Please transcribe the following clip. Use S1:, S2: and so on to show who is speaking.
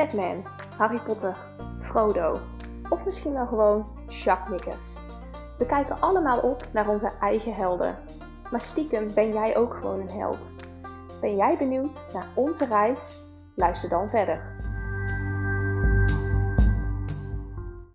S1: Batman, Harry Potter, Frodo of misschien wel gewoon Jacques Nickers. We kijken allemaal op naar onze eigen helden. Maar stiekem ben jij ook gewoon een held. Ben jij benieuwd naar onze reis? Luister dan verder.